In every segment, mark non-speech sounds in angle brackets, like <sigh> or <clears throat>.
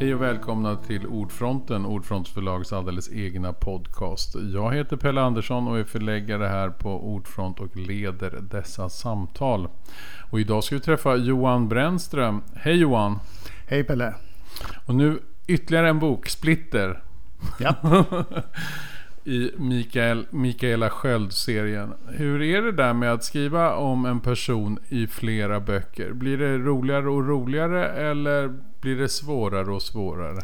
Hej och välkomna till Ordfronten, Ordfronts förlags alldeles egna podcast. Jag heter Pelle Andersson och är förläggare här på Ordfront och leder dessa samtal. Och idag ska vi träffa Johan Brännström. Hej Johan! Hej Pelle! Och nu ytterligare en bok, Splitter. Ja. <laughs> I Mikael, Mikaela Sköld-serien. Hur är det där med att skriva om en person i flera böcker? Blir det roligare och roligare eller blir det svårare och svårare?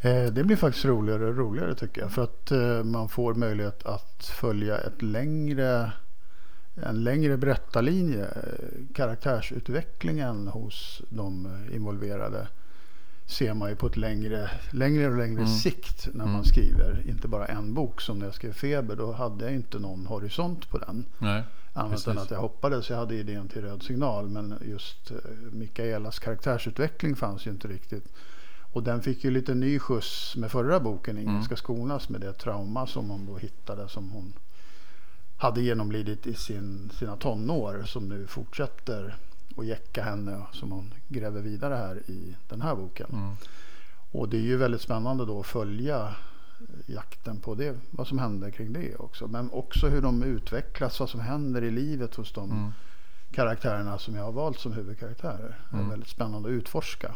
Eh, det blir faktiskt roligare och roligare tycker jag. För att eh, man får möjlighet att följa ett längre, en längre berättarlinje. Eh, karaktärsutvecklingen hos de involverade ser man ju på ett längre, längre och längre mm. sikt när man mm. skriver. Inte bara en bok som när jag skrev Feber. Då hade jag inte någon horisont på den. Nej, Annat än att jag hoppades. Jag hade idén till Röd signal. Men just eh, Mikaelas karaktärsutveckling fanns ju inte riktigt. Och den fick ju lite ny skjuts med förra boken, Ingen mm. ska skonas, med det trauma som hon då hittade som hon hade genomlidit i sin, sina tonår som nu fortsätter och jäcka henne som hon gräver vidare här i den här boken. Mm. Och det är ju väldigt spännande då att följa jakten på det, vad som händer kring det också. Men också hur de utvecklas, vad som händer i livet hos de mm. karaktärerna som jag har valt som huvudkaraktärer. Det är mm. väldigt spännande att utforska.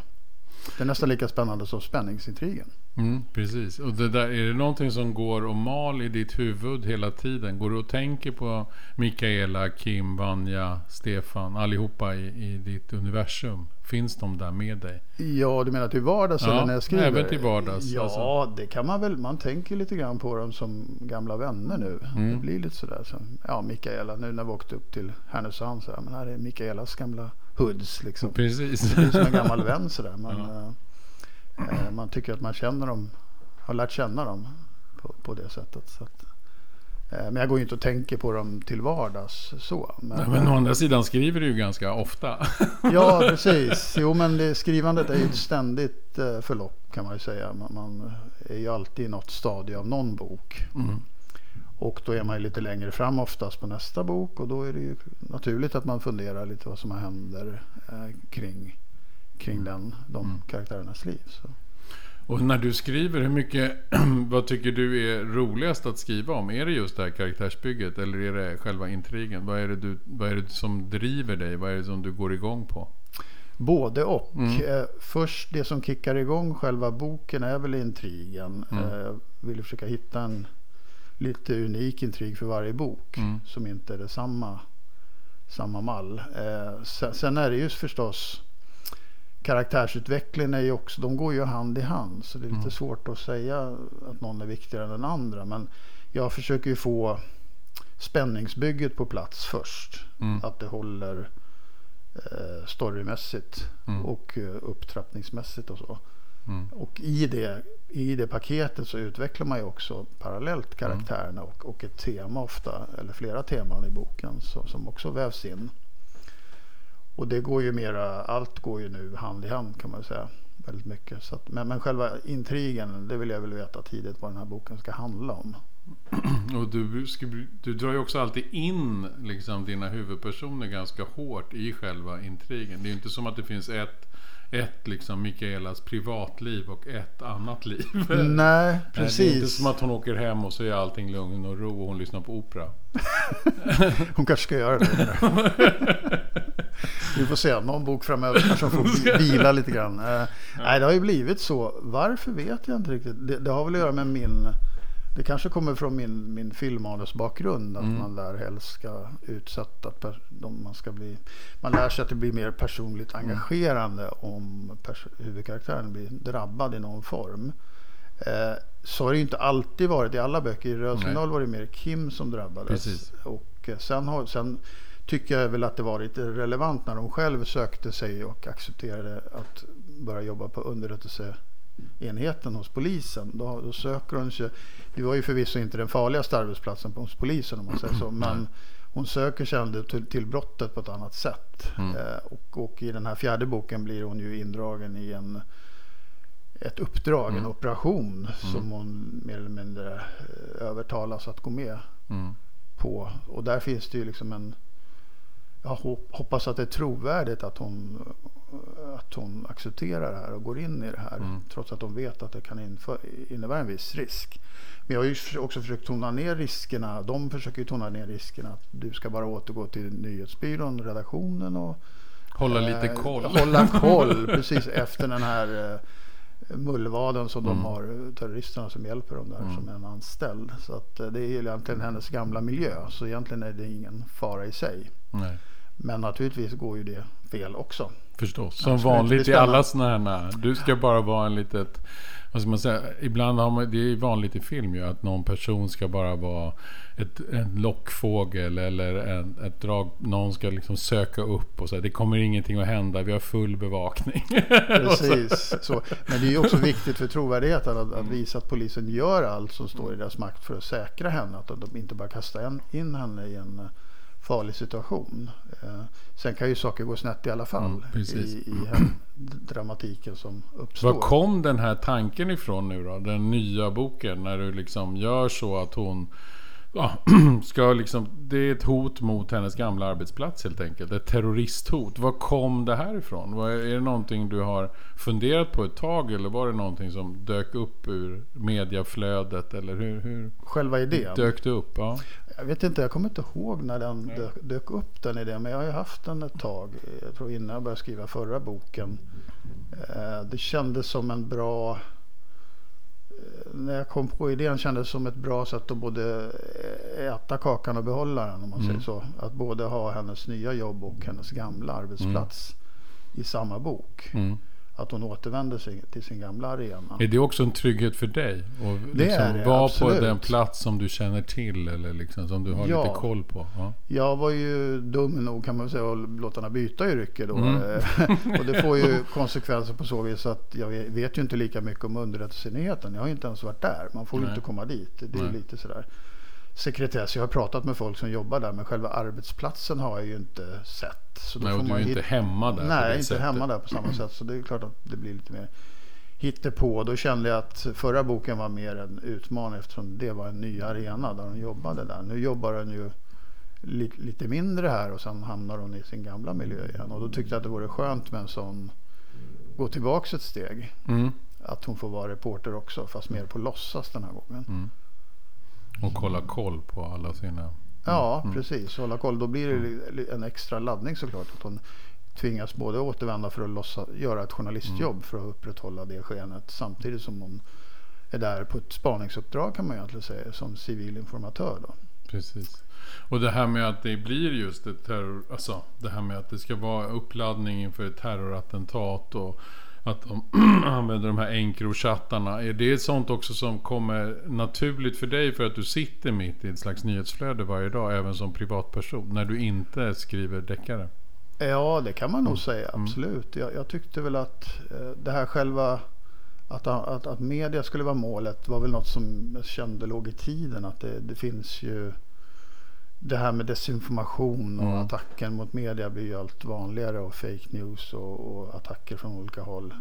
Det är nästan lika spännande som spänningsintrigen. Mm, precis. Och det där, är det någonting som går och mal i ditt huvud hela tiden? Går du och tänker på Mikaela, Kim, Vanja, Stefan, allihopa i, i ditt universum? Finns de där med dig? Ja, du menar till vardags ja, eller när jag skriver? även till vardags. Ja, alltså. det kan man väl. Man tänker lite grann på dem som gamla vänner nu. Mm. Det blir lite sådär. Så, ja, Mikaela, nu när vi åkte upp till Härnösand så här, men här är Mikaelas gamla hoods liksom. Precis. Det är som en gammal vän sådär. <laughs> Man, ja. äh, man tycker att man känner dem, har lärt känna dem på, på det sättet. Så att, äh, men jag går ju inte och tänker på dem till vardags så. Men, Nej, men å andra sidan skriver du ju ganska ofta. <laughs> ja, <laughs> precis. Jo, men det, skrivandet är ju ett ständigt förlopp kan man ju säga. Man, man, är ju alltid i något stadie av någon bok. Mm. Och då är man ju lite längre fram oftast på nästa bok och då är det ju naturligt att man funderar lite vad som händer eh, kring, kring den, de mm. karaktärernas liv. Så. Och när du skriver, hur mycket, <clears throat> vad tycker du är roligast att skriva om? Är det just det här karaktärsbygget eller är det själva intrigen? Vad är det, du, vad är det som driver dig? Vad är det som du går igång på? Både och. Mm. Eh, först det som kickar igång själva boken är väl intrigen. Mm. Eh, vill försöka hitta en lite unik intrig för varje bok mm. som inte är det samma, samma mall. Eh, sen, sen, är det ju förstås karaktärsutvecklingen är ju också, de går ju hand i hand så det är lite mm. svårt att säga att någon är viktigare än den andra. Men jag försöker ju få spänningsbygget på plats först. Mm. Att det håller eh, storymässigt mm. och eh, upptrappningsmässigt och så. Mm. Och i det, i det paketet så utvecklar man ju också parallellt karaktärerna och, och ett tema ofta, eller flera teman i boken så, som också vävs in. Och det går ju mera, allt går ju nu hand i hand kan man säga. Väldigt mycket. Så att, men, men själva intrigen, det vill jag väl veta tidigt vad den här boken ska handla om. <clears throat> Och du, du drar ju också alltid in liksom, dina huvudpersoner ganska hårt i själva intrigen. Det är ju inte som att det finns ett ett liksom Mikaelas privatliv och ett annat liv. <laughs> Nej, precis. Det är inte som att hon åker hem och så är allting lugn och ro och hon lyssnar på opera. <laughs> hon kanske ska göra det. <laughs> Vi får se, någon bok framöver kanske hon får vila lite grann. Eh, nej, det har ju blivit så. Varför vet jag inte riktigt. Det, det har väl att göra med min det kanske kommer från min, min filmmanusbakgrund. Att mm. man lär helst ska utsätta man ska bli. Man lär sig att det blir mer personligt mm. engagerande mm. om pers huvudkaraktären blir drabbad i någon form. Eh, så har det inte alltid varit i alla böcker. I Röd signal var det mer Kim som drabbades. Precis. Och eh, sen, har, sen tycker jag väl att det var lite relevant när de själv sökte sig och accepterade att börja jobba på underrättelse enheten hos polisen. Då, då söker hon sig. Det var ju förvisso inte den farligaste arbetsplatsen hos polisen om man säger så. Men hon söker sig ändå till, till brottet på ett annat sätt. Mm. Eh, och, och, i den här fjärde boken blir hon ju indragen i en ett uppdrag, mm. en operation mm. som hon mer eller mindre eh, övertalas att gå med mm. på. Och där finns det ju liksom en jag hoppas att det är trovärdigt att hon att hon accepterar det här och går in i det här. Mm. Trots att de vet att det kan innebära en viss risk. Men jag har ju också försökt tona ner riskerna. De försöker ju tona ner riskerna. Att du ska bara återgå till nyhetsbyrån, redaktionen och Hålla lite eh, koll. Hålla <laughs> koll precis efter den här eh, mullvaden som Mm. de har, terroristerna som hjälper dem där Mm. som en anställd. Så att eh, det är egentligen hennes gamla miljö. Så egentligen är det ingen fara i sig. Nej. Men naturligtvis går ju det fel också. Förstås. Som Absolut. Vanligt i alla sådana här. Du ska bara vara en litet... Vad ska man säga? Ibland har man... Det är vanligt i film ju. Att någon person ska bara vara ett, en lockfågel. Eller en, ett drag. Någon ska liksom söka upp och så. här, Det kommer ingenting att hända. Vi har full bevakning. <laughs> Precis. Så. Men det är ju också viktigt för trovärdigheten att, att visa att polisen gör allt som står i deras makt för att säkra henne. Att de inte bara kastar in henne i en farlig situation. Eh, sen kan ju saker gå snett i alla fall Mm, i, i <clears throat> dramatiken som uppstår. Var kom den här tanken ifrån nu då? Den nya boken. När du liksom gör så att hon... Ja, <clears throat> ska liksom, det är ett hot mot hennes gamla arbetsplats helt enkelt. Ett terroristhot. Var kom det här ifrån? Var, är det någonting du har funderat på ett tag? Eller var det någonting som dök upp ur mediaflödet? Eller hur, hur Själva idén. dök det upp? Ja. Jag vet inte, jag kommer inte ihåg när den Nej. dök, dök upp den idén. Men jag har ju haft den ett tag. Jag tror innan jag började skriva förra boken. Eh, Det kändes som en bra... eh, När jag kom på idén kändes det som ett bra sätt att både äta kakan och behålla den. Om man Mm. säger så. Att både ha hennes nya jobb och hennes gamla arbetsplats i samma bok. Mm. Att hon återvänder sig till sin gamla arena. Är det också en trygghet för dig? Och Det liksom är det, vara på den plats som du känner till eller liksom, som du har Ja. lite koll på? Ja. Jag var ju dum nog kan man säga att låta henne byta yrke då. Mm. <laughs> Och det får ju <laughs> konsekvenser på så vis att jag vet ju inte lika mycket om underrättelseenheten. Jag har ju inte ens varit där. Man får ju inte komma dit. Det är Nej. lite sådär sekretess. Jag har pratat med folk som jobbar där men själva arbetsplatsen har jag ju inte sett. Så Nej, får och du är man inte hemma där Nej, inte sättet. hemma där på samma sätt. Så det är klart att det blir lite mer hittepå. Då kände jag att förra boken var mer en utmaning eftersom det var en ny arena där hon jobbade där. Nu jobbar hon ju li, lite mindre här och sen hamnar hon i sin gamla miljö igen. Och då tyckte jag att det vore skönt med en sån gå tillbaks ett steg. Mm. Att hon får vara reporter också fast mer på låtsas den här gången. Mm. Och hålla koll på alla sina... Ja, Mm. precis. Hålla koll. Då blir det li- en extra laddning såklart. Att hon tvingas både återvända för att lossa, göra ett journalistjobb Mm. för att upprätthålla det skenet. Samtidigt som hon är där på ett spaningsuppdrag kan man egentligen säga som civil informatör. Då. Precis. Och det här med att det blir just ett terror... Alltså det här med att det ska vara uppladdning inför ett terrorattentat och att de <clears throat> använder de här Encrochattarna. Är det sånt också som kommer naturligt för dig för att du sitter mitt i ett slags nyhetsflöde varje dag även som privatperson när du inte skriver deckare? Ja, det kan man nog Mm. säga. Mm. Absolut. Jag, jag tyckte väl att eh, det här själva att, att, att media skulle vara målet var väl något som jag kände låg i tiden. Att det, det finns ju det här med desinformation och Mm. attacken mot media blir ju allt vanligare och fake news och, och attacker från olika håll.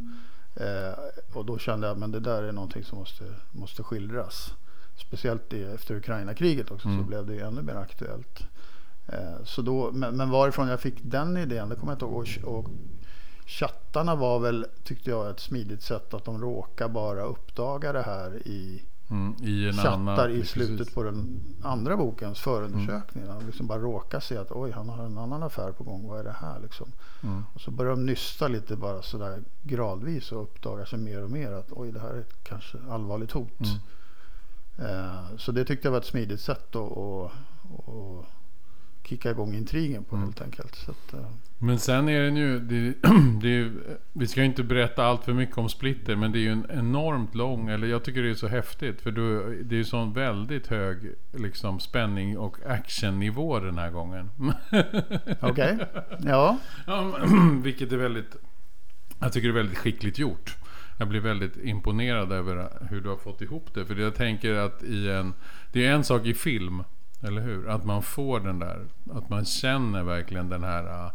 Eh, och då kände jag att det där är någonting som måste, måste skildras. Speciellt i, efter Ukraina-kriget också Mm. så blev det ju ännu mer aktuellt. Eh, så då, men, men varifrån jag fick den idén, det kommer jag inte ihåg. Och, och chattarna var väl, tyckte jag, ett smidigt sätt att de råkar bara uppdaga det här i Mm, I en chattar i precis. slutet på den andra bokens förundersökning. Mm. De liksom bara råkar se att oj, han har en annan affär på gång. Vad är det här liksom? Mm. Och så börjar de nysta lite bara sådär gradvis och uppdagar sig mer och mer att oj, det här är ett kanske allvarligt hot. Mm. Eh, så det tyckte jag var ett smidigt sätt att, att, att kicka igång intrigen på Mm. helt enkelt. Så att, eh, Men sen är den ju, det, <clears throat> det är vi ska ju inte berätta allt för mycket om Splitter, men det är ju en enormt lång, eller jag tycker det är så häftigt, för du, det är ju sån väldigt hög liksom, spänning och actionnivå den här gången. <laughs> Okej, ja. Ja, <clears throat> Vilket är väldigt, jag tycker det är väldigt skickligt gjort. Jag blir väldigt imponerad över hur du har fått ihop det. För jag tänker att i en, det är en sak i film, eller hur? Att man får den där, att man känner verkligen den här, ah,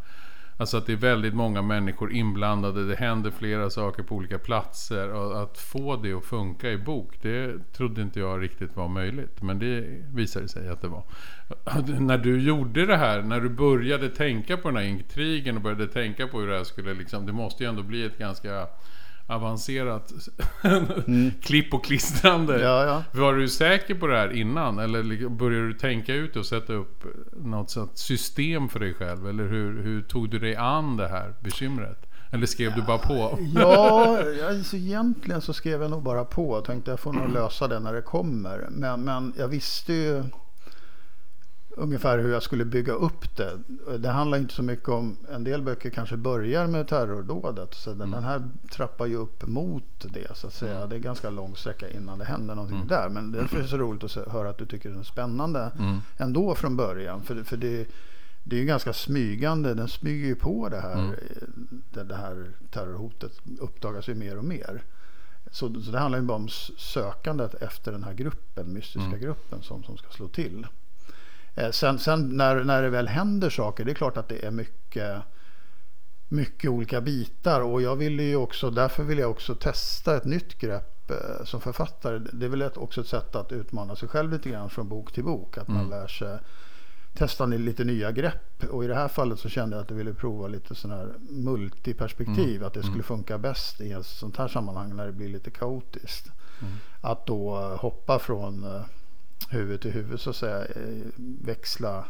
Alltså att det är väldigt många människor inblandade. Det händer flera saker på olika platser. Och att få det att funka i bok, det trodde inte jag riktigt var möjligt. Men det visade sig att det var. <clears throat> När du gjorde det här, när du började tänka på den här intrigen och började tänka på hur det här skulle liksom, det måste ju ändå bli ett ganska avancerat <laughs> mm. klipp och klistrande. Ja, ja. Var du säker på det här innan? Eller började du tänka ut och sätta upp något sånt system för dig själv? Eller hur, hur tog du dig an det här bekymret? Eller skrev ja, du bara på? <laughs> ja, alltså egentligen så skrev jag nog bara på. Jag tänkte jag får nog <clears throat> lösa det när det kommer. Men, men jag visste ju ungefär hur jag skulle bygga upp det. Det handlar inte så mycket om, en del böcker kanske börjar med terrordådet. Så mm. den här trappar ju upp mot det så att säga. Mm. Det är ganska lång sträcka innan det händer någonting mm. där. Men det är så roligt att höra att du tycker den är spännande mm. ändå från början. För, för det, det är ju ganska smygande. Den smyger ju på det här, mm. det, det, här terrorhotet. Uppdagas ju mer och mer. Så, så det handlar ju bara om sökandet efter den här gruppen, mystiska mm. gruppen som, som ska slå till. Eh, sen, sen när, när det väl händer saker, det är klart att det är mycket, mycket olika bitar. Och jag vill ju också, därför vill jag också testa ett nytt grepp eh, som författare. Det är väl också ett sätt att utmana sig själv lite grann från bok till bok. Att man mm. lär sig testa lite nya grepp. Och i det här fallet så kände jag att jag ville prova lite sån här multiperspektiv. Mm. Att det skulle mm. funka bäst i ett sånt här sammanhang när det blir lite kaotiskt. Mm. Att då hoppa från eh, huvud till huvud så att säga eh, växla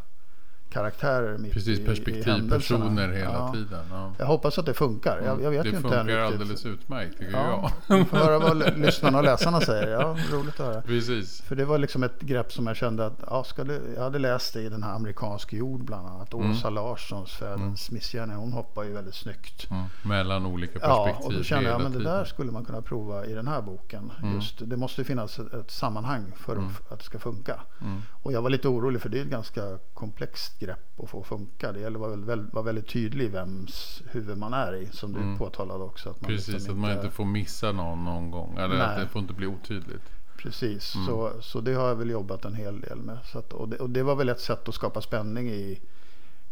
karaktärer mitt Precis, i, perspektiv, i personer hela ja. tiden. Ja. Jag hoppas att det funkar. Jag, jag vet det ju inte funkar alldeles utmärkt tycker ja, jag. Vi får höra vad lyssnarna och läsarna säger. Ja, roligt att höra. Precis. För det var liksom ett grepp som jag kände att ja, det, jag hade läst det i den här amerikansk jord bland annat. Mm. Åsa Larssons Fädens mm. missgärning. Hon hoppar ju väldigt snyggt. Mm. Mellan olika perspektiv. Ja, och då kände jag att det där skulle man kunna prova i den här boken. Mm. Just, det måste finnas ett, ett sammanhang för mm. att det ska funka. Mm. Och jag var lite orolig för det är ett ganska komplext grepp att få funka. Det gäller att vara, vara väldigt tydlig vems huvud man är i. Som du mm. påtalade också. Att man Precis, liksom att man inte får missa någon någon gång. Eller Nej. att det får inte bli otydligt. Precis, mm. så, så det har jag väl jobbat en hel del med. Så att, och, det, och det var väl ett sätt att skapa spänning i,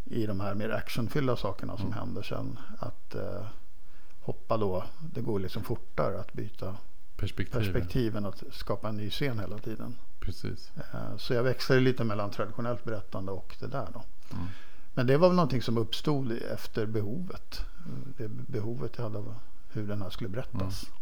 i de här mer actionfyllda sakerna som mm. händer sen. Att eh, hoppa då, det går liksom fortare att byta perspektiven. perspektiven att skapa en ny scen hela tiden. Precis. Eh, så jag växlade lite mellan traditionellt berättande och det där då. Mm. Men det var väl någonting som uppstod efter behovet. Det behovet jag hade av hur den här skulle berättas. Mm.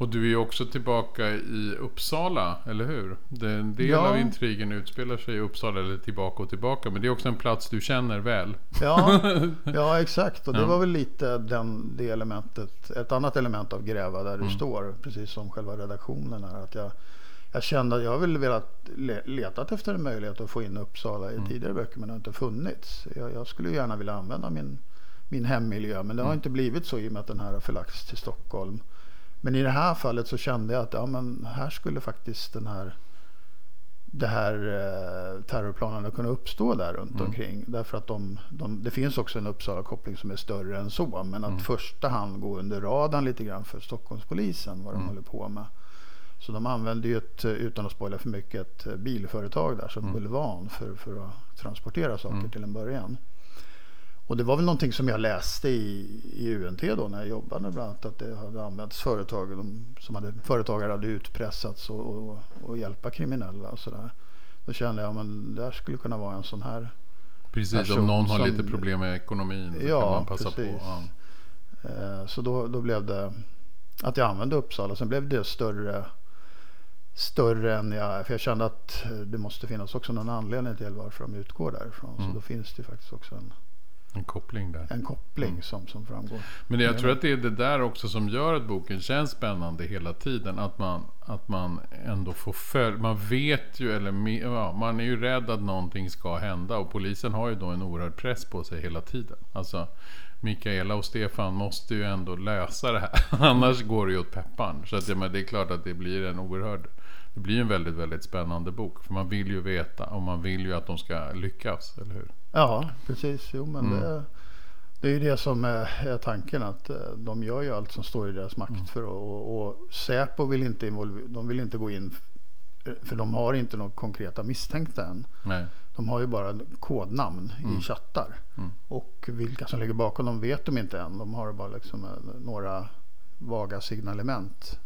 Och du är ju också tillbaka i Uppsala, eller hur? En del ja. av intrigen utspelar sig i Uppsala, eller tillbaka och tillbaka. Men det är också en plats du känner väl. Ja, <laughs> ja exakt. Och det ja. var väl lite den, det elementet. Ett annat element av Gräva där du mm. står, precis som själva redaktionen är. Att jag, jag kände att jag ville velat letat efter en möjlighet att få in Uppsala i mm. tidigare böcker men det har inte funnits. Jag, jag, skulle gärna vilja använda min, min hemmiljö men det har mm. inte blivit så i och med att den här har förlagts till Stockholm. Men i det här fallet så kände jag att ja, men här skulle faktiskt den här det här eh, terrorplanerna kunna uppstå där runt mm. omkring. Därför att de, de, det finns också en Uppsala-koppling som är större än så. Men att mm. första hand gå under radarn lite grann för Stockholmspolisen vad de mm. håller på med. Så de använde ju ett, utan att spoila för mycket, ett eh, bilföretag där som mm. bulvan för, för att transportera saker mm. till en början. Och det var väl någonting som jag läste i, i UNT då när jag jobbade bland annat. Att det hade använts företag de, som hade, företagare hade utpressats och, och, och hjälpa kriminella och sådär. Då kände jag att det här skulle kunna vara en sån här Precis, om någon har som, lite problem med ekonomin så ja, kan man passa precis. på. Ja. Eh, så då, då blev det att jag använde Uppsala. Sen blev det större större än jag, för jag kände att det måste finnas också någon anledning till varför de utgår därifrån. Mm. Så då finns det faktiskt också en, en koppling där. En koppling mm. som, som framgår. Men jag tror att det är det där också som gör att boken känns spännande hela tiden. Att man, att man ändå får följa. Man vet ju, eller ja, man är ju rädd att någonting ska hända. Och polisen har ju då en oerhörd press på sig hela tiden. Alltså Mikaela och Stefan måste ju ändå lösa det här. <laughs> Annars går det ju åt pepparn. Så att, ja, men det är klart att det blir en oerhörd det blir en väldigt, väldigt spännande bok. För man vill ju veta och man vill ju att de ska lyckas, eller hur? Ja, precis. Jo, men mm. det, det, är ju det som är, tanken. Att eh, de gör ju allt som står i deras makt. Mm. för och, och Säpo vill inte, de vill inte gå in för de har inte några konkreta misstänkta än. Nej. De har ju bara kodnamn Mm. i chattar. Och vilka som ligger bakom dem vet de inte än. De har bara liksom eh, några vaga signalement.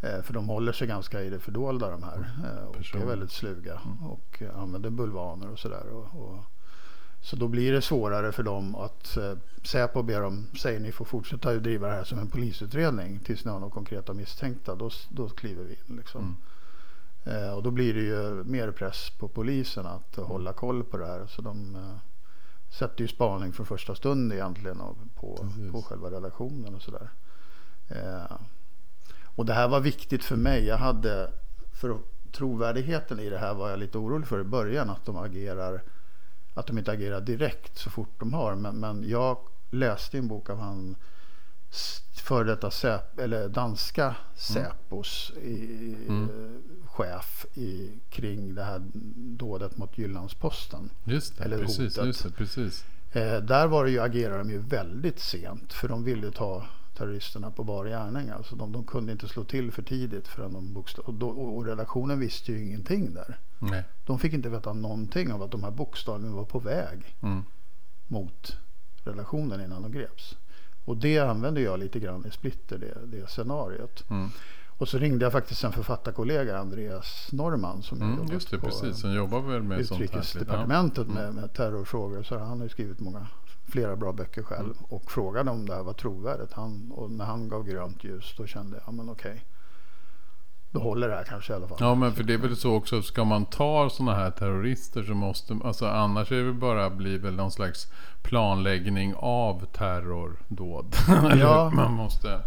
Eh, För de håller sig ganska i det fördolda de här. eh, Och är väldigt sluga. Och eh, använder bulvaner och sådär. Och, och, så då blir det svårare för dem att eh, Säpo ber dem, säger ni får fortsätta att driva det här som en polisutredning tills ni har några konkreta misstänkta. Då, då kliver vi in liksom. Eh, och då blir det ju mer press på polisen att hålla koll på det här. Så de eh, sätter ju spaning från första stund egentligen av, på, Precis. på själva redaktionen och sådär. Eh, och det här var viktigt för mig. Jag hade, för trovärdigheten i det här var jag lite orolig för i början. Att de agerar, att de inte agerar direkt så fort de har. Men, men jag läste en bok av han före detta Säp, eller danska Säpos i, Mm. chef i, kring det här dådet mot Jyllandsposten. Just det, Eller precis, hotet. just det, precis. Eh, där var det ju, agerade de ju väldigt sent för de ville ta terroristerna på bar gärning. Alltså de, de kunde inte slå till för tidigt förrän de bokstav, och, då, och, redaktionen visste ju ingenting där. Nej. De fick inte veta någonting av att de här bokstäverna var på väg Mm. mot redaktionen innan de greps. Och det använde jag lite grann i Splitter, det, det scenariot. Mm. Och så ringde jag faktiskt en författarkollega, Andreas Norman, som Mm, jobbat det, på, precis. Som jobbar väl med sånt här. Utrikesdepartementet Ja. med, med terrorfrågor. Så han har ju skrivit många, flera bra böcker själv. Mm. Och frågade om det här var trovärdigt. Han, och när han gav grönt ljus då kände jag, ja men okej. Då håller det här kanske i alla fall. Ja men för det är väl så också, ska man ta sådana här terrorister så måste, alltså annars är det väl bara bli väl någon slags planläggning av terrordåd. <laughs> Ja. Man måste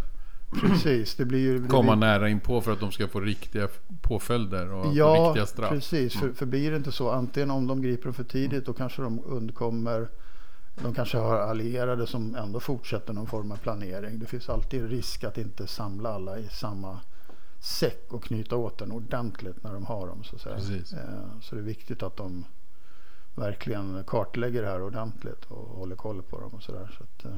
Precis, det blir ju... Det komma blir, nära in på för att de ska få riktiga påföljder och Ja, riktiga straff. Mm. precis. För, för blir det inte så, antingen om de griper för tidigt då kanske de undkommer. De kanske har allierade som ändå fortsätter någon form av planering. Det finns alltid risk att inte samla alla i samma säck och knyta åt den ordentligt när de har dem. Så. Eh, så det är viktigt att de verkligen kartlägger det här ordentligt och håller koll på dem och sådär. Så att,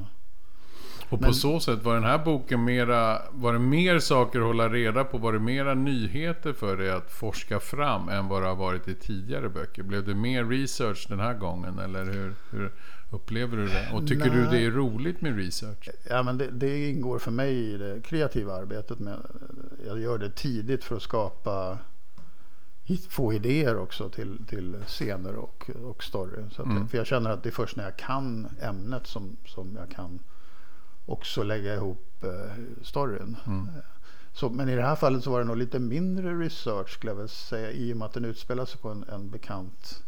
Och på Men- så sätt var den här boken mera, var det mer saker att hålla reda på? Var det mera nyheter för dig att forska fram än vad det har varit i tidigare böcker? Blev det mer research den här gången eller hur, hur upplever du det? Och tycker du Nej. det är roligt med research? Ja, men det, det ingår för mig i det kreativa arbetet. Med, jag gör det tidigt för att skapa få idéer också till, till scener och, och story. Så att, Mm. För jag känner att det är först när jag kan ämnet som, som jag kan också lägga ihop eh, storyn. Mm. Så, men i det här fallet så var det nog lite mindre research skulle jag väl säga i och med att den utspelar sig på en, en bekant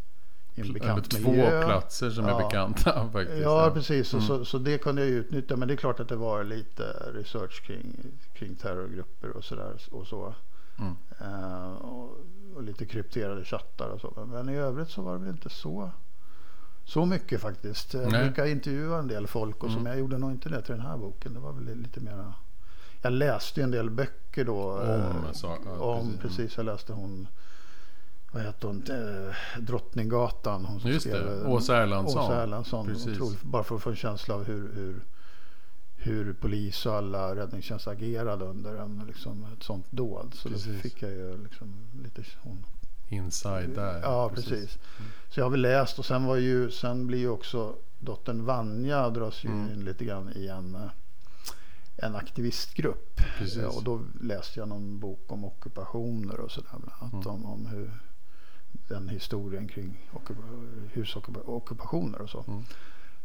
i en Eller bekant två miljö. platser som är Ja. bekanta <laughs> faktiskt. Ja, precis. Och Mm. så, så det kunde jag utnyttja. Men det är klart att det var lite research kring, kring terrorgrupper och sådär. Och, så. Mm. Eh, och, och lite krypterade chattar och så. Men, men i övrigt så var det väl inte så, så mycket faktiskt. Jag Nej. brukar intervjua en del folk och så, Mm. jag gjorde nog inte det till den här boken. Det var väl lite mera... Jag läste en del böcker då. Om eh, sa- ja, om precis. precis. Jag läste hon vad heter hon? Eh, Drottninggatan. Hon som Just det, skrev, eh, Åsa Erlandsson. Åsa Erlandsson. Otroligt, bara för att få en känsla av hur, hur, hur polis och alla räddningstjänst agerade under en, liksom, ett sånt dåd. Så då Precis. fick jag ju liksom lite... Hon, Inside där. ja, precis. Så jag har väl läst och sen, var ju, sen blir ju också dottern Vanja dras ju Mm. in lite grann i en, eh, en aktivistgrupp. Precis. Ja, och då läste jag någon bok om ockupationer och sådär. Bland annat Mm. om, om hur den historien kring ockup- husockupationer och så. Mm.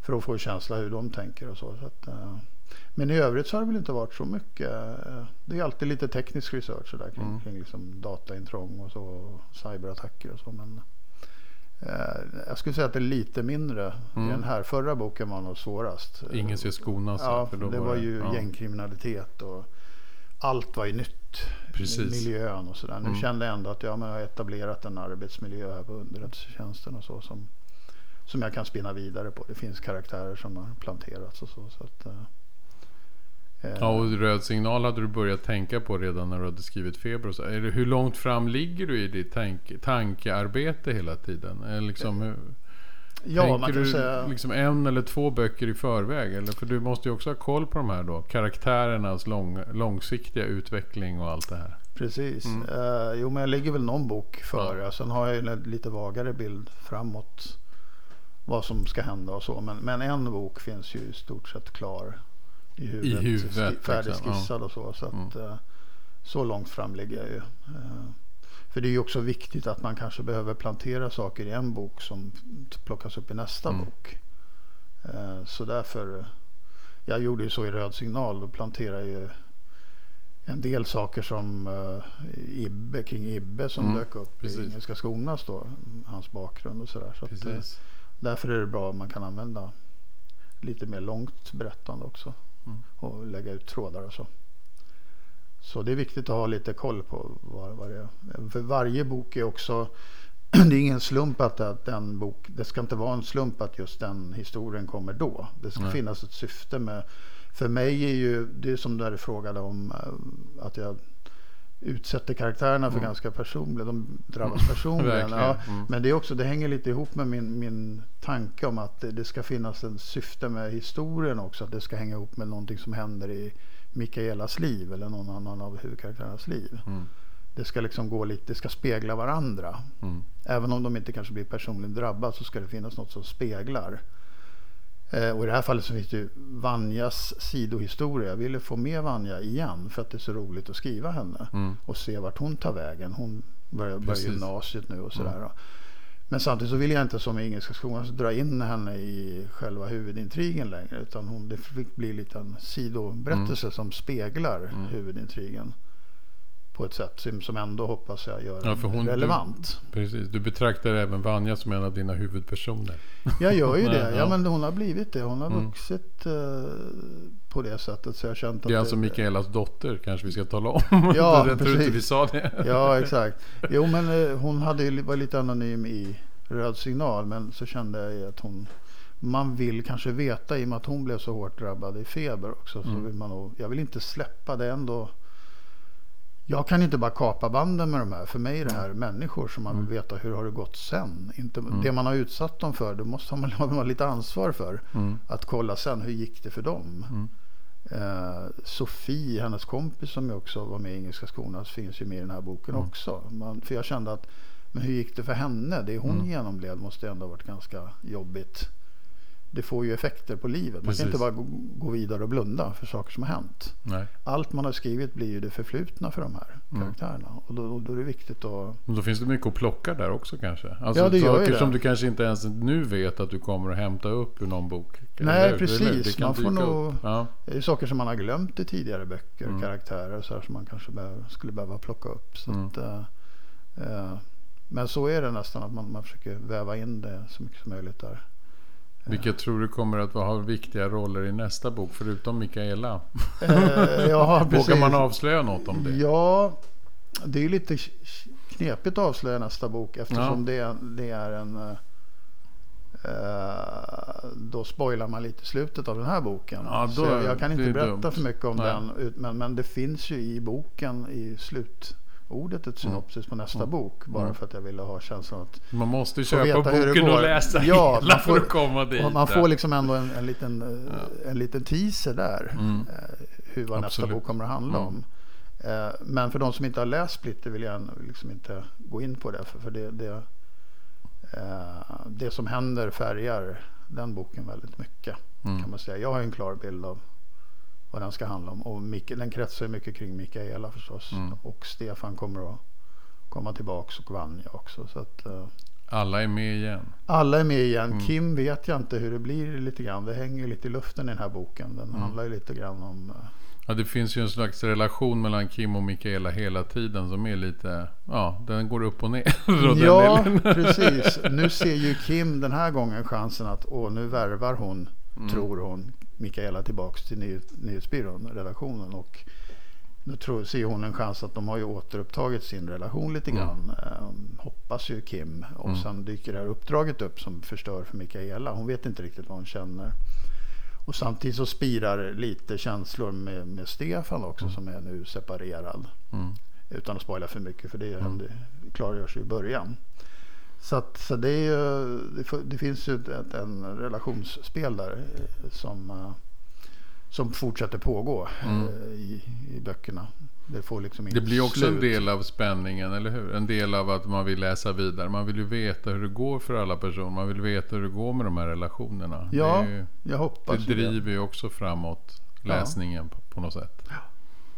För att få en känsla hur de tänker och så. så att, eh, men i övrigt så har det väl inte varit så mycket. Det är alltid lite teknisk research så där, kring, Mm. kring liksom dataintrång och så. Och cyberattacker och så. Men eh, jag skulle säga att det är lite mindre Mm. den här. Förra boken var nog svårast. Ingen ska skonas. Ja, för då det var ju ja. gängkriminalitet och allt var ju nytt. Precis. Miljön och sådär. Nu Mm. kände jag ändå att jag har etablerat en arbetsmiljö här på underrättelsetjänsten och så. Som, som jag kan spinna vidare på. Det finns karaktärer som har planterats och så. så att, eh, Ja, och röd signal hade du börjat tänka på redan när du hade skrivit feber. Och så. Är det, hur långt fram ligger du i ditt tanke, tankearbete hela tiden? Det liksom, hur, ja, tänker man kan du säga. liksom en eller två böcker i förväg? Eller? För du måste ju också ha koll på de här då. Karaktärernas lång, långsiktiga utveckling och allt det här. Precis. Mm. Uh, jo, men jag ligger väl någon bok före. Ja. Sen har jag en lite vagare bild framåt vad som ska hända och så. Men, men en bok finns ju i stort sett klar i huvudet. I huvudet färdigskissad liksom. och så. Så, att, mm. uh, så långt fram ligger jag ju. Uh, för det är ju också viktigt att man kanske behöver plantera saker i en bok som plockas upp i nästa mm. bok. Så därför, jag gjorde ju så i Röd signal. Då planterade jag ju en del saker som Ibbe, kring Ibbe som mm, dök upp precis. i Engelska Skonas då. Hans bakgrund och sådär. Så att, därför är det bra om man kan använda lite mer långt berättande också. Mm. Och lägga ut trådar och så. Så det är viktigt att ha lite koll på vad, vad det är. För varje bok är också <clears throat> det är ingen slump att, den bok, det ska inte vara en slump att just den historien kommer då. Det ska Nej. finnas ett syfte med för mig är ju det som du frågade om eh, att jag utsätter karaktärerna för mm. ganska personligt. De drabbas personligen. ja, mm. Men det, är också, det hänger lite ihop med min, min tanke om att det, det, ska finnas en syfte med historien också. Att det ska hänga ihop med någonting som händer i Mikaelas liv eller någon annan av huvudkaraktärernas liv. Mm. Det ska liksom gå lite, det ska spegla varandra. Mm. Även om de inte kanske blir personligt drabbade så ska det finnas något som speglar. Eh, och i det här fallet så finns det ju Vanjas sidohistoria. Jag ville få med Vanja igen för att det är så roligt att skriva henne. Mm. Och se vart hon tar vägen. Hon börjar, börjar gymnasiet nu och sådär. Mm. Men samtidigt så vill jag inte som i Engelska skolan dra in henne i själva huvudintrigen längre. Utan hon, det fick bli lite en sidoberättelse mm. som speglar mm. huvudintrigen på ett sätt som ändå hoppas jag gör ja, hon, relevant. Du, precis, du betraktar även Vanja som en av dina huvudpersoner. Jag gör ju <laughs> det. Ja, men hon har blivit det. Hon har mm. vuxit uh, på det sättet. Så jag känt det är alltså det, Mikaelas dotter kanske vi ska tala om. Ja, <laughs> det precis. Inte vi sa det. ja, exakt. Jo, men uh, hon hade, var lite anonym i Röd signal. Men så kände jag att hon man vill kanske veta i och med att hon blev så hårt drabbad i feber också. Så mm. vill man nog, jag vill inte släppa det ändå jag kan inte bara kapa banden med de här. För mig är det här människor som man vill mm. veta hur har det gått sen. Inte, mm. Det man har utsatt dem för, det måste man <laughs> ha lite ansvar för. Mm. Att kolla sen, hur gick det för dem? Mm. Eh, Sofie, hennes kompis som också var med i Engelska skolan, finns ju med i den här boken mm. också. Man, för jag kände att, men hur gick det för henne? Det hon mm. genomled måste ändå ha varit ganska jobbigt det får ju effekter på livet. Man kan inte bara gå vidare och blunda för saker som har hänt. Nej. Allt man har skrivit blir ju det förflutna för de här mm. karaktärerna. Och då, då, är det viktigt att... då finns det mycket att plocka där också kanske. Alltså ja, det saker gör som du kanske inte ens nu vet att du kommer att hämta upp ur någon bok. Nej, precis. man får nog... Ja. Det är saker som man har glömt i tidigare böcker. Mm. Karaktärer så här, som man kanske behöver, skulle behöva plocka upp. Så mm. att, uh, men så är det nästan. Att man, man försöker väva in det så mycket som möjligt där. Vilka tror du kommer att ha viktiga roller i nästa bok förutom Mikaela? Eh, <laughs> ja, Vågar man avslöja något om det? Ja, det är lite knepigt att avslöja nästa bok eftersom ja. det, det, är en... Eh, då spoilar man lite slutet av den här boken. Ja, då, Så jag, jag kan inte berätta dumt. för mycket om Nej. den. Men, men det finns ju i boken i slut ordet ett synopsis på nästa mm. bok. Bara mm. för att jag ville ha känslan att Man måste köpa boken och läsa ja, hela får, för att komma dit. Man får liksom ändå en, en, liten, eh, ja. en liten teaser där. Mm. Eh, hur vad nästa bok kommer att handla mm. om. Eh, men för de som inte har läst Splitter vill jag liksom inte gå in på det. För, för det, det, det som händer färgar den boken väldigt mycket. Mm. kan man säga. Jag har en klar bild av vad den ska handla om. Och Mik den kretsar mycket kring Mikaela förstås. Mm. Och Stefan kommer att komma tillbaks och Vanja också. Så att, uh, alla är med igen. Alla är med igen. Mm. Kim vet jag inte hur det blir lite grann. Det hänger lite i luften i den här boken. Den mm. handlar ju lite grann om... Uh, ja, det finns ju en slags relation mellan Kim och Mikaela hela tiden som är lite... Ja, den går upp och ner. <laughs> ja, <laughs> precis. Nu ser ju Kim den här gången chansen att åh, nu värvar hon, mm. tror hon, Mikaela tillbaks till ny, nyhetsbyrån, redaktionen. Och nu tror, ser hon en chans att de har ju återupptagit sin relation lite mm. grann. Mm. hoppas ju Kim. Och mm. sen dyker det här uppdraget upp som förstör för Mikaela. Hon vet inte riktigt vad hon känner. Och samtidigt så spirar lite känslor med, med Stefan också mm. som är nu separerad. Mm. Utan att spoila för mycket för det, mm. klargörs ju i början. Så, att, så det, ju, det, finns ju ett, en relationsspel där eh, som, eh, som fortsätter pågå mm. Eh, i, i böckerna. Det får liksom Det blir också slut. en del av spänningen, eller hur? En del av att man vill läsa vidare. Man vill ju veta hur det går för alla personer. Man vill veta hur det går med de här relationerna. Ja, ju, jag hoppas det. driver ju också framåt läsningen ja. på, på, något sätt.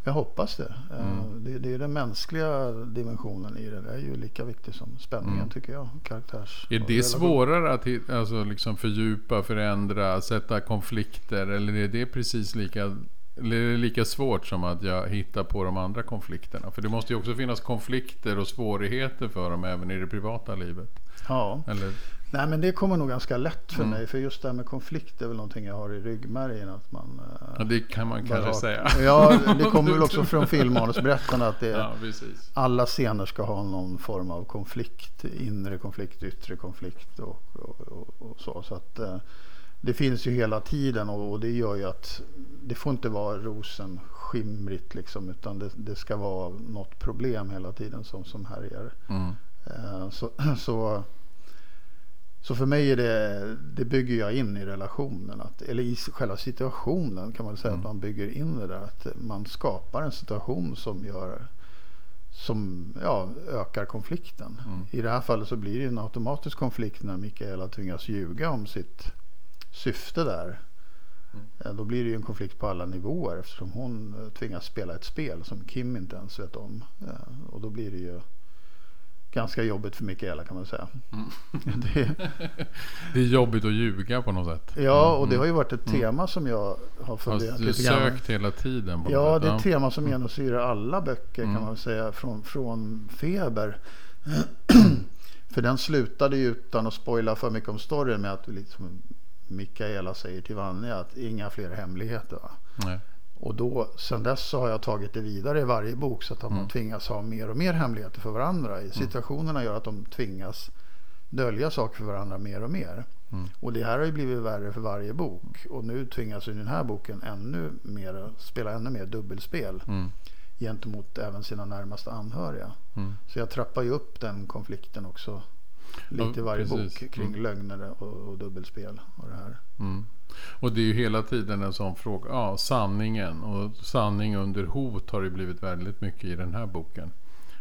Jag hoppas det. Eh, mm. det. det. är den mänskliga dimensionen i det. Det är ju lika viktigt som spänningen mm. tycker jag. Karaktärs är det svårare att alltså, liksom fördjupa, förändra, sätta konflikter? Eller är det precis lika eller är det lika svårt som att jag hittar på de andra konflikterna? För det måste ju också finnas konflikter och svårigheter för dem även i det privata livet. Ja. Eller? Nej men det kommer nog ganska lätt för mm. mig. För just det här med konflikt är väl någonting jag har i ryggmärgen. Att man, eh, ja, det kan man kanske har, säga. Ja, det <laughs> kommer väl också från filmmanusberättarna. Att det, ja, alla scener ska ha någon form av konflikt. Inre konflikt, yttre konflikt och, och, och, och så. så att, eh, det finns ju hela tiden och, det gör ju att det får inte vara rosenskimrigt liksom utan det, det ska vara något problem hela tiden som, som härjar. Mm. Uh, så, <clears throat> så, så för mig är det, det bygger jag in i relationen. Att, eller i själva situationen kan man säga mm. att man bygger in det där. Att man skapar en situation som gör som ja, ökar konflikten. Mm. I det här fallet så blir det en automatisk konflikt när Mikaela tvingas ljuga om sitt syfte där. Mm. Då blir det ju en konflikt på alla nivåer eftersom hon eh, tvingas spela ett spel som Kim inte ens vet om. Och då blir det ju ganska jobbigt för Mikaela kan man säga. Mm. <laughs> det, det, är jobbigt att ljuga på något sätt. Ja, och det har ju varit ett mm. tema som jag har funderat lite grann. Du sökt hela tiden? På ja, det är ett tema som mm. genomsyrar alla böcker mm. kan man säga. Från, från Feber. <clears throat> för den slutade ju utan att spoila för mycket om storyn med att liksom Mikaela säger till Vanja att inga fler hemligheter. Och då, sen dess så har jag tagit det vidare i varje bok så att de mm. tvingas ha mer och mer hemligheter för varandra. Mm. Situationerna gör att de tvingas dölja saker för varandra mer och mer. Mm. Och det här har ju blivit värre för varje bok. Och nu tvingas ju den här boken ännu mer, spela ännu mer dubbelspel. Mm. Gentemot även sina närmaste anhöriga. Mm. Så jag trappar ju upp den konflikten också lite i varje precis. bok kring mm. lögner och, och, dubbelspel och det här. Och det är ju hela tiden en sån fråga. Ja, sanningen och sanning under hot har det blivit väldigt mycket i den här boken.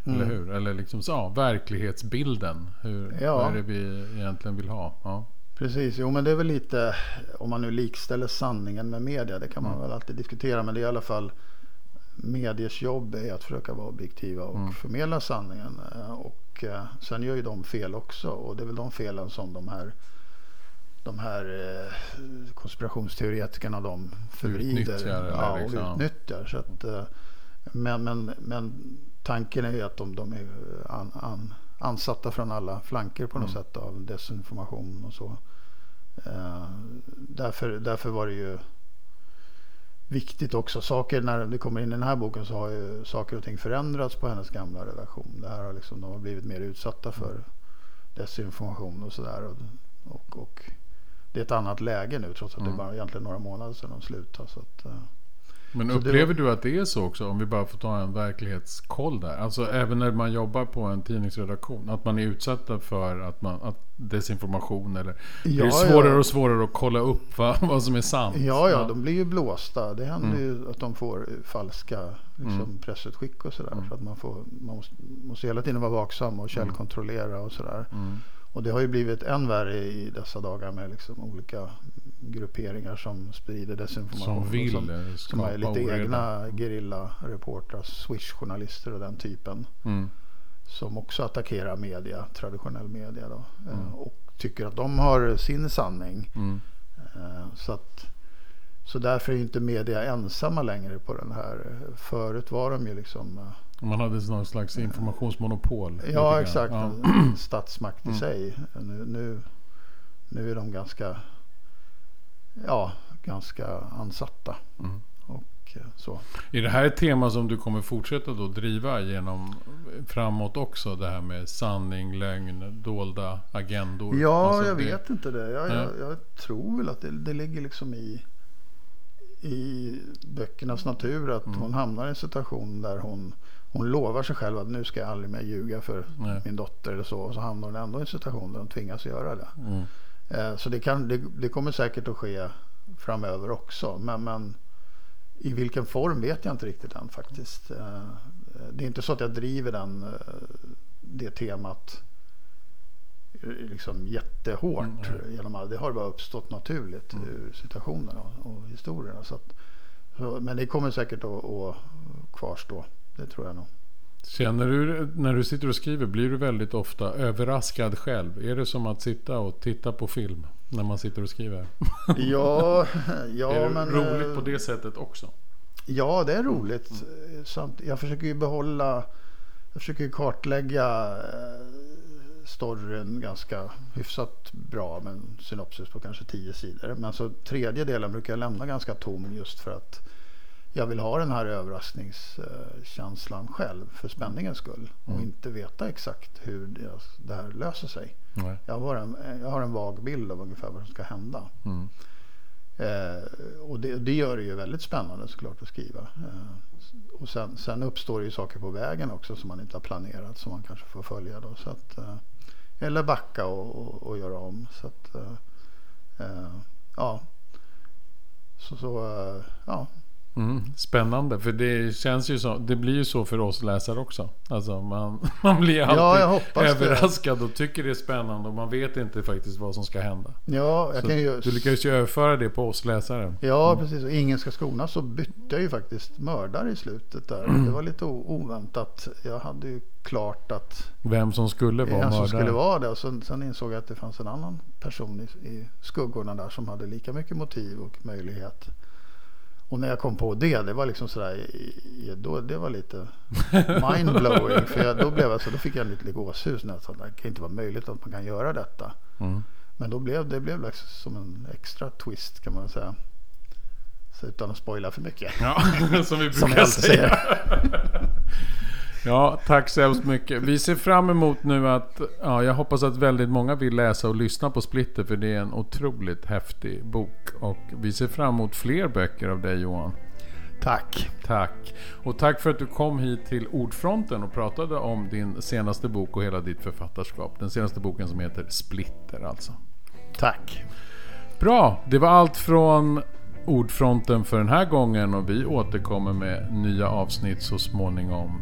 Mm. Eller hur? Eller liksom ja, verklighetsbilden. Hur, ja. Vad är det vi egentligen vill ha? Ja. Precis, jo men det är väl lite om man nu likställer sanningen med media. Det kan man mm. väl alltid diskutera. Men det är i alla fall mediers jobb är att försöka vara objektiva och mm. förmedla sanningen. Eh, och eh, sen gör ju de fel också och det är väl de felen som de här de här eh, konspirationsteoretikerna de förvrider utnyttjar, ja, och liksom. utnyttjar. Så att, men, men, men tanken är ju att de, de är an, an, ansatta från alla flanker på något mm. sätt av desinformation och så. därför, därför var det ju viktigt också. Saker, när det kommer in i den här boken så har ju saker och ting förändrats på hennes gamla relation. Det här har liksom, de har blivit mer utsatta för desinformation och sådär. Och, och, och, det är ett annat läge nu trots att mm. det är bara egentligen några månader sedan de slutade. Så att, eh, men upplever du att det är så också? Om vi bara får ta en verklighetskoll där. Alltså även när man jobbar på en tidningsredaktion. Att man är utsatta för att man, att desinformation. Eller ja, det är svårare ja. och svårare att kolla upp vad, <laughs> vad som är sant. Ja, ja, de blir ju blåsta. Det händer mm. ju att de får falska liksom, mm. pressutskick och sådär. Mm. För att man, får, man måste, måste hela tiden vara vaksam och mm. källkontrollera och sådär. Mm. Och det har ju blivit än värre i dessa dagar med liksom olika grupperingar som sprider desinformation. Som vill som, som är lite oreda. egna gerillareportrar, swishjournalister och den typen. Mm. Som också attackerar media, traditionell media då. Eh, mm. Och tycker att de har sin sanning. Mm. Eh, så att så därför är inte media ensamma längre på den här. Förut var de ju liksom eh, man hade någon slags informationsmonopol. Ja, exakt. Ja. En <clears throat> statsmakt i mm. sig. Nu, nu, nu är de ganska, ja, ganska ansatta. Mm. Och eh, så. Är det här ett tema som du kommer fortsätta då driva genom framåt också? Det här med sanning, lögn, dolda agendor? Ja, alltså jag det... vet inte det. Jag, jag, jag, tror väl att det, det ligger liksom i, i böckernas natur att mm. hon hamnar i en situation där hon hon lovar sig själv att nu ska jag aldrig mer ljuga för Nej. min dotter eller så. Och så hamnar hon ändå i en situation där hon tvingas göra det. Mm. Eh, så det, kan, det, det, kommer säkert att ske framöver också. Men, men I vilken form vet jag inte riktigt än faktiskt. Eh, det är inte så att jag driver den, det temat liksom jättehårt. Mm. Genom all, det har bara uppstått naturligt mm. ur situationerna och historierna. Så att, så, men det kommer säkert att, att kvarstå. Det tror jag nog. Känner du när du sitter och skriver, blir du väldigt ofta överraskad själv? Är det som att sitta och titta på film när man sitter och skriver? <laughs> Ja, ja är det men... roligt på det sättet också? Ja, det är roligt. Mm. Jag försöker ju behålla, jag försöker kartlägga eh, storyn ganska hyfsat bra med en synopsis på kanske tio sidor. Men så tredje delen brukar jag lämna ganska tom just för att jag vill ha den här överraskningskänslan själv för spänningens skull. Och mm. inte veta exakt hur det här löser sig. Nej. Jag, har en, jag har en vag bild av ungefär vad som ska hända. Mm. Eh, och det, det, gör det ju väldigt spännande såklart att skriva. Eh, och sen, sen, uppstår det ju saker på vägen också som man inte har planerat som man kanske får följa. Då, så att, eh, eller backa och, och, och, göra om. Så att, eh, eh ja. Så, så eh, ja, Mm, spännande, för det känns ju så. Det blir ju så för oss läsare också. Alltså man, <laughs> man blir alltid ja, överraskad det. och tycker det är spännande och man vet inte faktiskt vad som ska hända. Ja, jag kan ju... Du lyckas ju överföra det på oss läsare. Ja, mm. precis. Och ingen ska skonas så bytte jag ju faktiskt mördare i slutet där. Mm. Det var lite oväntat. Jag hade ju klart att... Vem som skulle vara mördare. som skulle vara det. Och sen, sen, insåg jag att det fanns en annan person i, i skuggorna där som hade lika mycket motiv och möjlighet. Och när jag kom på det, det var liksom sådär, då, det var lite mindblowing. för jag, då, blev jag så, då fick jag lite gåshus. När jag sa, det kan inte vara möjligt att man kan göra detta. Mm. Men då blev det blev liksom som en extra twist kan man säga. Så utan att spoila för mycket. Ja, <laughs> som vi brukar som säga. Ja, tack så hemskt mycket. Vi ser fram emot nu att, ja, jag hoppas att väldigt många vill läsa och lyssna på Splitter för det är en otroligt häftig bok. Och vi ser fram emot fler böcker av dig Johan. Tack. Tack. Och tack för att du kom hit till Ordfronten och pratade om din senaste bok och hela ditt författarskap. Den senaste boken som heter Splitter alltså. Tack. Bra, det var allt från Ordfronten för den här gången och vi återkommer med nya avsnitt så småningom.